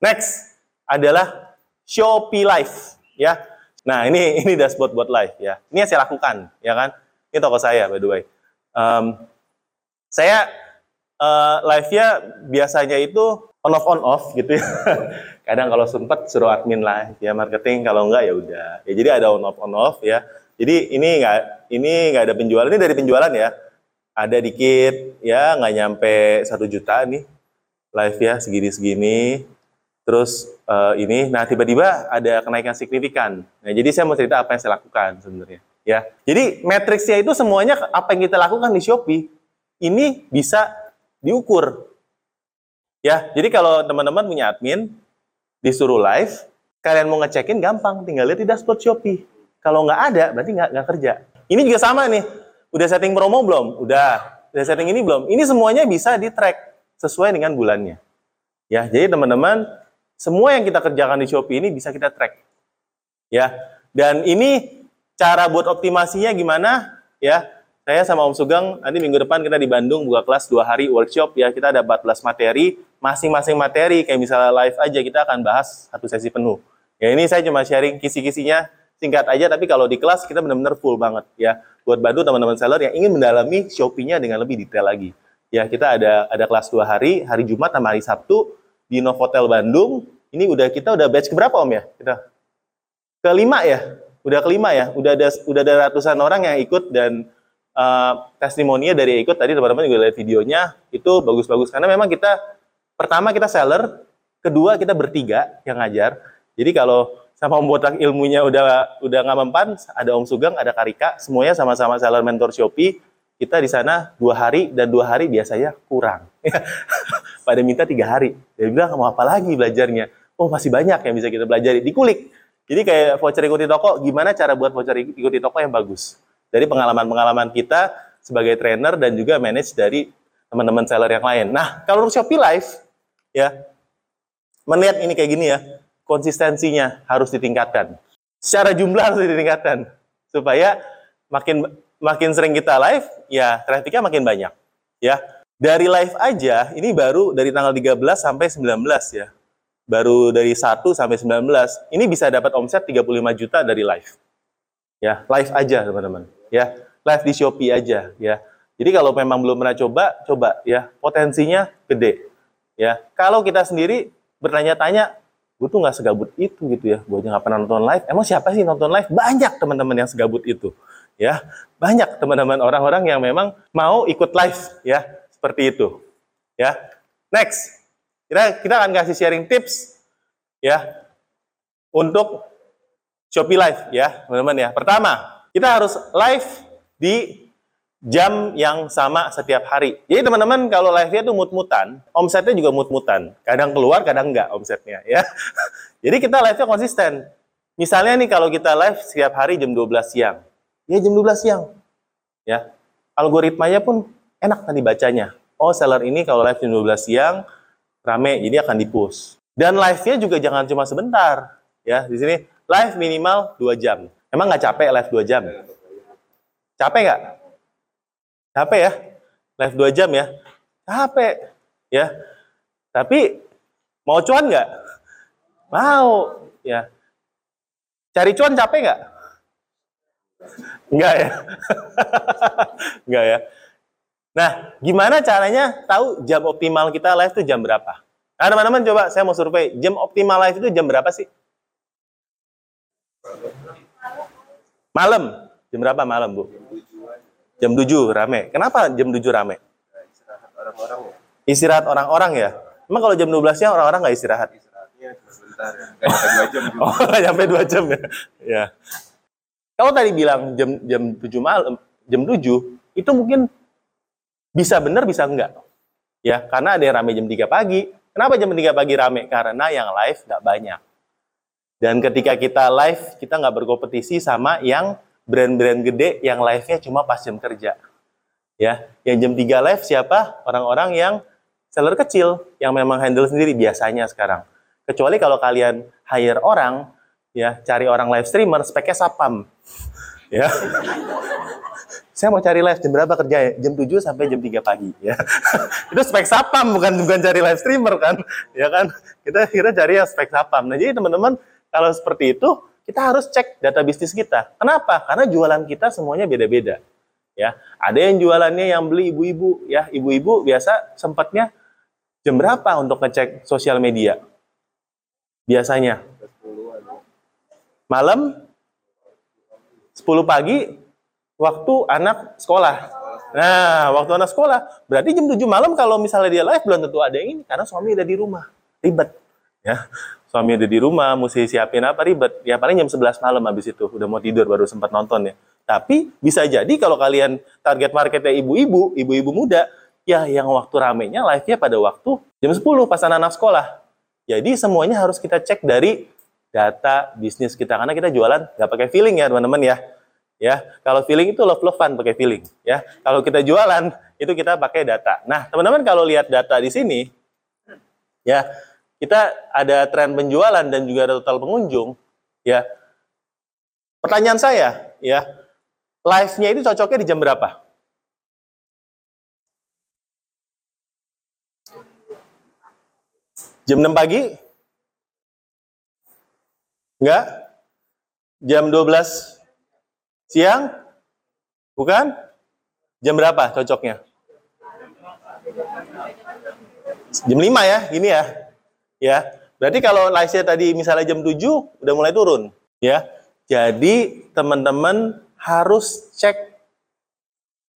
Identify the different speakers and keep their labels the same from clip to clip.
Speaker 1: Next adalah Shopee Live ya. Nah, ini ini dashboard buat live ya. Ini yang saya lakukan, ya kan? Ini toko saya by the way. Um, saya uh, live-nya biasanya itu on off on off gitu ya. Kadang kalau sempat suruh admin live ya marketing, kalau enggak ya udah. Ya jadi ada on off on off ya. Jadi ini enggak ini enggak ada penjualan ini dari penjualan ya. Ada dikit ya nggak nyampe satu juta nih live ya segini-segini. Terus uh, ini, nah tiba-tiba ada kenaikan signifikan. Nah jadi saya mau cerita apa yang saya lakukan sebenarnya. Ya, jadi matriksnya itu semuanya apa yang kita lakukan di Shopee ini bisa diukur Ya, jadi kalau teman-teman punya admin, disuruh live, kalian mau ngecekin gampang, tinggal lihat di dashboard Shopee. Kalau nggak ada, berarti nggak, nggak kerja. Ini juga sama nih, udah setting promo belum? Udah. Udah setting ini belum? Ini semuanya bisa di-track sesuai dengan bulannya. Ya, jadi teman-teman, semua yang kita kerjakan di Shopee ini bisa kita track. Ya, dan ini cara buat optimasinya gimana? Ya, saya sama Om Sugeng nanti minggu depan kita di Bandung buka kelas dua hari workshop. Ya kita ada 14 materi masing-masing materi. Kayak misalnya live aja kita akan bahas satu sesi penuh. Ya ini saya cuma sharing kisi-kisinya singkat aja tapi kalau di kelas kita benar-benar full banget ya. Buat bantu teman-teman seller yang ingin mendalami Shopee-nya dengan lebih detail lagi. Ya kita ada ada kelas dua hari hari Jumat sama hari Sabtu di Novotel Bandung ini udah kita udah batch keberapa Om ya kita kelima ya udah kelima ya udah ada udah ada ratusan orang yang ikut dan uh, testimoninya dari ikut tadi teman-teman juga lihat videonya itu bagus-bagus karena memang kita pertama kita seller, kedua kita bertiga yang ngajar. Jadi kalau sama Om Botak ilmunya udah udah nggak mempan, ada Om Sugeng, ada Karika, semuanya sama-sama seller mentor Shopee. Kita di sana dua hari dan dua hari biasanya kurang. Pada minta tiga hari. Dia bilang mau apa lagi belajarnya? Oh masih banyak yang bisa kita pelajari. Dikulik. Jadi kayak voucher ikuti toko, gimana cara buat voucher ikuti toko yang bagus? dari pengalaman-pengalaman kita sebagai trainer dan juga manage dari teman-teman seller yang lain. Nah, kalau Shopee Live, ya, melihat ini kayak gini ya, konsistensinya harus ditingkatkan. Secara jumlah harus ditingkatkan supaya makin makin sering kita live, ya trafficnya makin banyak. Ya, dari live aja ini baru dari tanggal 13 sampai 19 ya. Baru dari 1 sampai 19. Ini bisa dapat omset 35 juta dari live. Ya, live aja teman-teman. Ya live di Shopee aja ya. Jadi kalau memang belum pernah coba coba ya. Potensinya gede ya. Kalau kita sendiri bertanya-tanya gue tuh nggak segabut itu gitu ya. Gue aja nggak pernah nonton live. Emang siapa sih nonton live? Banyak teman-teman yang segabut itu ya. Banyak teman-teman orang-orang yang memang mau ikut live ya seperti itu ya next kita kita akan kasih sharing tips ya untuk Shopee Live ya teman-teman ya pertama kita harus live di jam yang sama setiap hari. Jadi teman-teman kalau live-nya itu mut-mutan, omsetnya juga mut-mutan. Kadang keluar, kadang enggak omsetnya ya. Jadi kita live-nya konsisten. Misalnya nih kalau kita live setiap hari jam 12 siang. Ya jam 12 siang. Ya. Algoritmanya pun enak nanti bacanya. Oh, seller ini kalau live jam 12 siang rame, jadi akan di-push. Dan live-nya juga jangan cuma sebentar. Ya, di sini live minimal 2 jam. Emang nggak capek live 2 jam? Capek nggak? Capek ya? Live 2 jam ya? Capek. Ya. Tapi mau cuan nggak? Mau. Ya. Cari cuan capek nggak? Enggak ya? Enggak ya? Nah, gimana caranya tahu jam optimal kita live itu jam berapa? Nah, teman-teman coba saya mau survei, jam optimal live itu jam berapa sih? Malam. Jam berapa malam, Bu? Jam 7 rame. Kenapa jam 7 rame? Istirahat orang-orang ya. Istirahat orang-orang ya? Emang kalau jam 12 siang orang-orang nggak istirahat? Istirahatnya sebentar ya. Kayak 2 jam juga. Oh, sampai 2 jam ya. ya. Kalau tadi bilang jam jam 7 malam, jam 7, itu mungkin bisa benar bisa enggak. Ya, karena ada yang rame jam 3 pagi. Kenapa jam 3 pagi rame? Karena yang live nggak banyak. Dan ketika kita live, kita nggak berkompetisi sama yang brand-brand gede yang live-nya cuma pas jam kerja. Ya, yang jam 3 live siapa? Orang-orang yang seller kecil yang memang handle sendiri biasanya sekarang. Kecuali kalau kalian hire orang, ya cari orang live streamer speknya sapam. ya. Saya mau cari live jam berapa kerja ya? Jam 7 sampai jam 3 pagi ya. itu spek sapam bukan bukan cari live streamer kan. Ya kan? Kita kita cari yang spek sapam. Nah, jadi teman-teman kalau seperti itu kita harus cek data bisnis kita. Kenapa? Karena jualan kita semuanya beda-beda. Ya, ada yang jualannya yang beli ibu-ibu ya. Ibu-ibu biasa sempatnya jam berapa untuk ngecek sosial media? Biasanya malam 10 pagi waktu anak sekolah. Nah, waktu anak sekolah, berarti jam 7 malam kalau misalnya dia live belum tentu ada yang ini karena suami ada di rumah. Ribet. Ya. Suami ada di rumah, mesti siapin apa ribet. Ya paling jam 11 malam habis itu udah mau tidur baru sempat nonton ya. Tapi bisa jadi kalau kalian target marketnya ibu-ibu, ibu-ibu muda, ya yang waktu ramenya live-nya pada waktu jam 10 pas anak-anak sekolah. Jadi semuanya harus kita cek dari data bisnis kita karena kita jualan nggak pakai feeling ya teman-teman ya ya kalau feeling itu love love fun pakai feeling ya. Kalau kita jualan itu kita pakai data. Nah teman-teman kalau lihat data di sini ya kita ada tren penjualan dan juga ada total pengunjung ya. Pertanyaan saya ya live-nya itu cocoknya di jam berapa? Jam 6 pagi? Enggak? Jam 12 Siang? Bukan? Jam berapa cocoknya? Jam 5 ya, gini ya. Ya. Berarti kalau live tadi misalnya jam 7 udah mulai turun, ya. Jadi teman-teman harus cek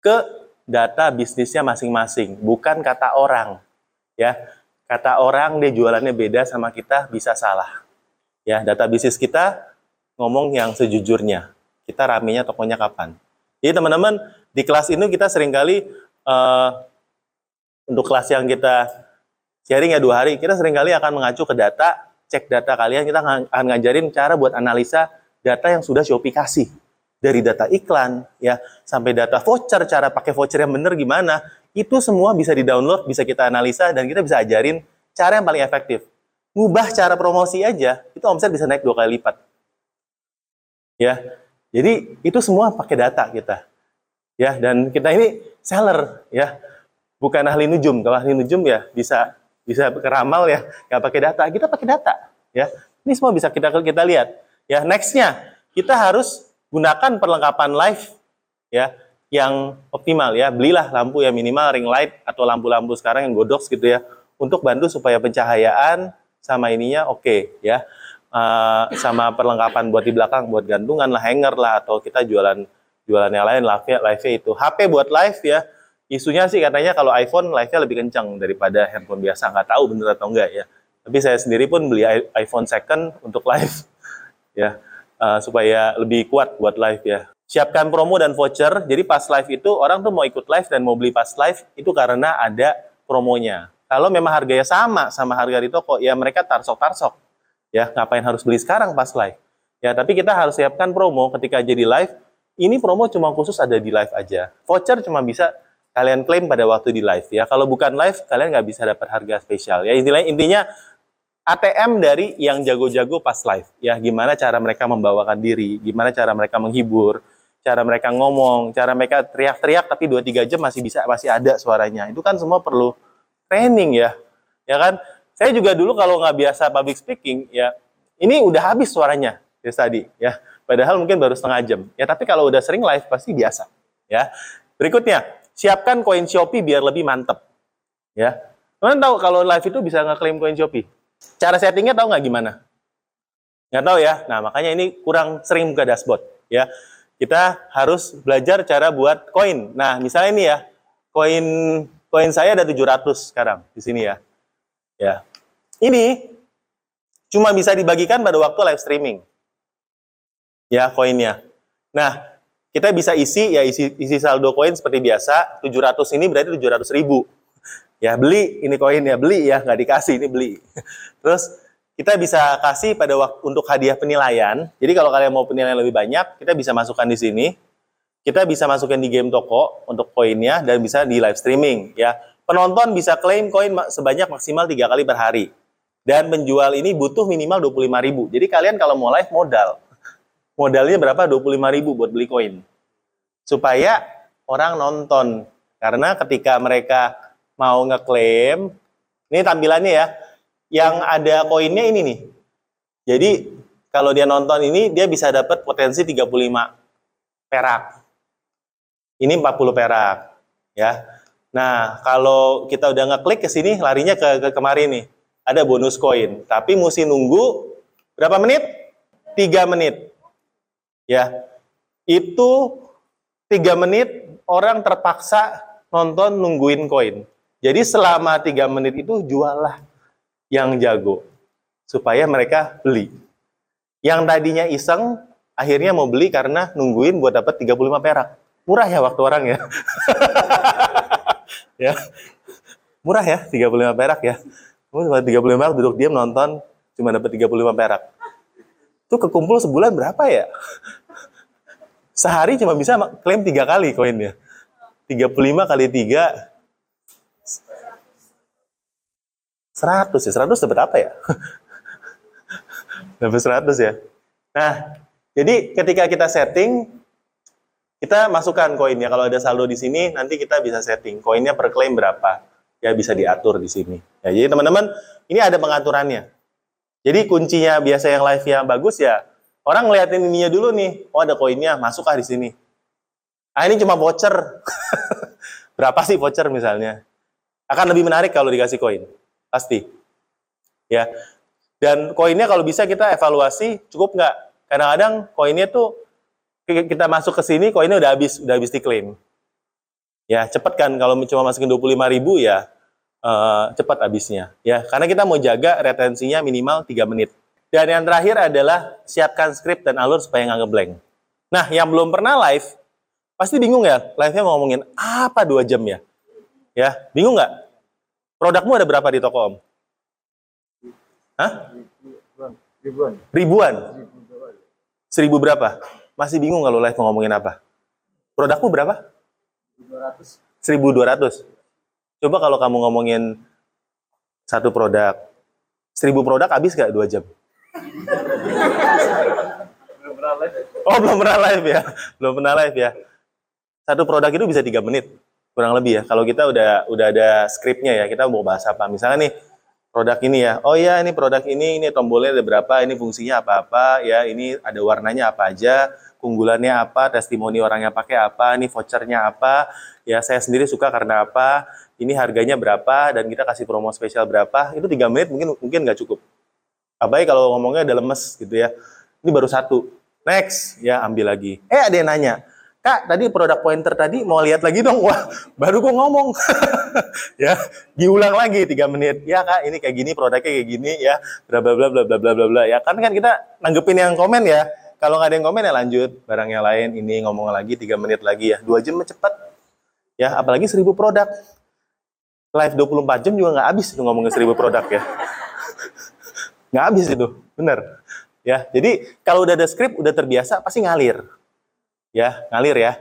Speaker 1: ke data bisnisnya masing-masing, bukan kata orang. Ya. Kata orang dia jualannya beda sama kita bisa salah. Ya, data bisnis kita ngomong yang sejujurnya kita ramenya tokonya kapan. Jadi teman-teman di kelas ini kita sering kali uh, untuk kelas yang kita sharing ya dua hari, kita sering kali akan mengacu ke data, cek data kalian, kita akan ngajarin cara buat analisa data yang sudah Shopee kasih. Dari data iklan, ya sampai data voucher, cara pakai voucher yang benar gimana, itu semua bisa di-download, bisa kita analisa, dan kita bisa ajarin cara yang paling efektif. Ngubah cara promosi aja, itu omset bisa naik dua kali lipat. Ya, jadi itu semua pakai data kita. Ya, dan kita ini seller ya. Bukan ahli nujum. Kalau ahli nujum ya bisa bisa keramal ya, nggak pakai data. Kita pakai data ya. Ini semua bisa kita kita lihat. Ya, nextnya kita harus gunakan perlengkapan live ya yang optimal ya. Belilah lampu yang minimal ring light atau lampu-lampu sekarang yang godox gitu ya untuk bantu supaya pencahayaan sama ininya oke okay, ya uh, sama perlengkapan buat di belakang buat gantungan lah hanger lah atau kita jualan jualan yang lain live live itu. HP buat live ya. Isunya sih katanya kalau iPhone live-nya lebih kencang daripada handphone biasa. Nggak tahu bener atau enggak ya. Tapi saya sendiri pun beli iPhone second untuk live ya. Uh, supaya lebih kuat buat live ya. Siapkan promo dan voucher. Jadi pas live itu orang tuh mau ikut live dan mau beli pas live itu karena ada promonya. Kalau memang harganya sama sama harga di toko ya mereka tarsok tarsok Ya, ngapain harus beli sekarang pas live? Ya, tapi kita harus siapkan promo ketika jadi live. Ini promo cuma khusus ada di live aja. Voucher cuma bisa kalian klaim pada waktu di live ya. Kalau bukan live, kalian nggak bisa dapat harga spesial. Ya, intinya intinya ATM dari yang jago-jago pas live. Ya, gimana cara mereka membawakan diri, gimana cara mereka menghibur, cara mereka ngomong, cara mereka teriak-teriak tapi 2-3 jam masih bisa masih ada suaranya. Itu kan semua perlu training ya. Ya kan? Saya juga dulu kalau nggak biasa public speaking, ya ini udah habis suaranya ya tadi, ya. Padahal mungkin baru setengah jam. Ya tapi kalau udah sering live pasti biasa, ya. Berikutnya, siapkan koin Shopee biar lebih mantep, ya. Kalian tahu kalau live itu bisa ngeklaim koin Shopee? Cara settingnya tahu nggak gimana? Nggak tahu ya. Nah makanya ini kurang sering buka dashboard, ya. Kita harus belajar cara buat koin. Nah misalnya ini ya, koin koin saya ada 700 sekarang di sini ya. Ya, ini cuma bisa dibagikan pada waktu live streaming. Ya, koinnya. Nah, kita bisa isi ya isi isi saldo koin seperti biasa. 700 ini berarti 700 ribu. Ya beli ini koin ya beli ya nggak dikasih ini beli. Terus kita bisa kasih pada waktu untuk hadiah penilaian. Jadi kalau kalian mau penilaian lebih banyak, kita bisa masukkan di sini. Kita bisa masukkan di game toko untuk koinnya dan bisa di live streaming ya. Penonton bisa klaim koin sebanyak maksimal tiga kali per hari. Dan penjual ini butuh minimal 25 ribu. Jadi kalian kalau mau live modal. Modalnya berapa? 25 ribu buat beli koin. Supaya orang nonton. Karena ketika mereka mau ngeklaim, ini tampilannya ya, yang ada koinnya ini nih. Jadi kalau dia nonton ini, dia bisa dapat potensi 35 perak. Ini 40 perak. ya. Nah, kalau kita udah ngeklik ke sini, larinya ke, ke kemarin nih. Ada bonus koin. Tapi mesti nunggu berapa menit? 3 menit. Ya, itu 3 menit orang terpaksa nonton nungguin koin. Jadi selama tiga menit itu jualah yang jago supaya mereka beli. Yang tadinya iseng akhirnya mau beli karena nungguin buat dapat 35 perak. Murah ya waktu orang ya. ya. Murah ya 35 perak ya. Kamu cuma 35 perak duduk diam nonton cuma dapat 35 perak. Itu kekumpul sebulan berapa ya? Sehari cuma bisa klaim tiga kali koinnya. 35 kali 3 100 ya. 100 dapat apa ya? dapat 100 ya. Nah, jadi ketika kita setting kita masukkan koinnya. Kalau ada saldo di sini, nanti kita bisa setting koinnya per claim berapa. Ya bisa diatur di sini. Ya, jadi teman-teman, ini ada pengaturannya. Jadi kuncinya biasa yang live yang bagus ya, orang ngeliatin ininya dulu nih. Oh ada koinnya, masukkah di sini? Ah ini cuma voucher. Berapa sih voucher misalnya? Akan lebih menarik kalau dikasih koin. Pasti. Ya. Dan koinnya kalau bisa kita evaluasi cukup nggak? Kadang-kadang koinnya tuh kita masuk ke sini koinnya udah habis, udah habis diklaim. Ya, cepat kan kalau cuma masukin 25 ribu ya uh, cepat habisnya. Ya, karena kita mau jaga retensinya minimal 3 menit. Dan yang terakhir adalah siapkan skrip dan alur supaya nggak ngeblank. Nah, yang belum pernah live, Pasti bingung ya, live-nya mau ngomongin apa dua jam ya? Ya, bingung nggak? Produkmu ada berapa di toko om? Hah? Ribuan. Ribuan? Seribu berapa? Masih bingung kalau live mau ngomongin apa? Produkmu berapa? 200. 1200. Coba kalau kamu ngomongin satu produk, seribu produk habis gak dua jam? belum pernah live. Oh belum pernah live ya, belum pernah live ya satu produk itu bisa tiga menit kurang lebih ya. Kalau kita udah udah ada skripnya ya, kita mau bahas apa. Misalnya nih produk ini ya. Oh ya, ini produk ini, ini tombolnya ada berapa, ini fungsinya apa-apa, ya, ini ada warnanya apa aja, keunggulannya apa, testimoni orangnya pakai apa, ini vouchernya apa, ya saya sendiri suka karena apa, ini harganya berapa, dan kita kasih promo spesial berapa, itu tiga menit mungkin mungkin nggak cukup. Abai kalau ngomongnya ada lemes gitu ya. Ini baru satu. Next, ya ambil lagi. Eh ada yang nanya, Kak, tadi produk pointer tadi mau lihat lagi dong. Wah, baru gue ngomong. ya, diulang lagi tiga menit. Ya kak, ini kayak gini, produknya kayak gini ya. Bla bla bla bla bla bla bla. Ya kan kan kita nanggepin yang komen ya. Kalau nggak ada yang komen ya lanjut. Barang yang lain ini ngomong lagi tiga menit lagi ya. Dua jam cepat. Ya, apalagi seribu produk. Live 24 jam juga nggak habis tuh ngomongin seribu produk ya. nggak habis itu, bener. Ya, jadi kalau udah ada skrip, udah terbiasa, pasti ngalir ya ngalir ya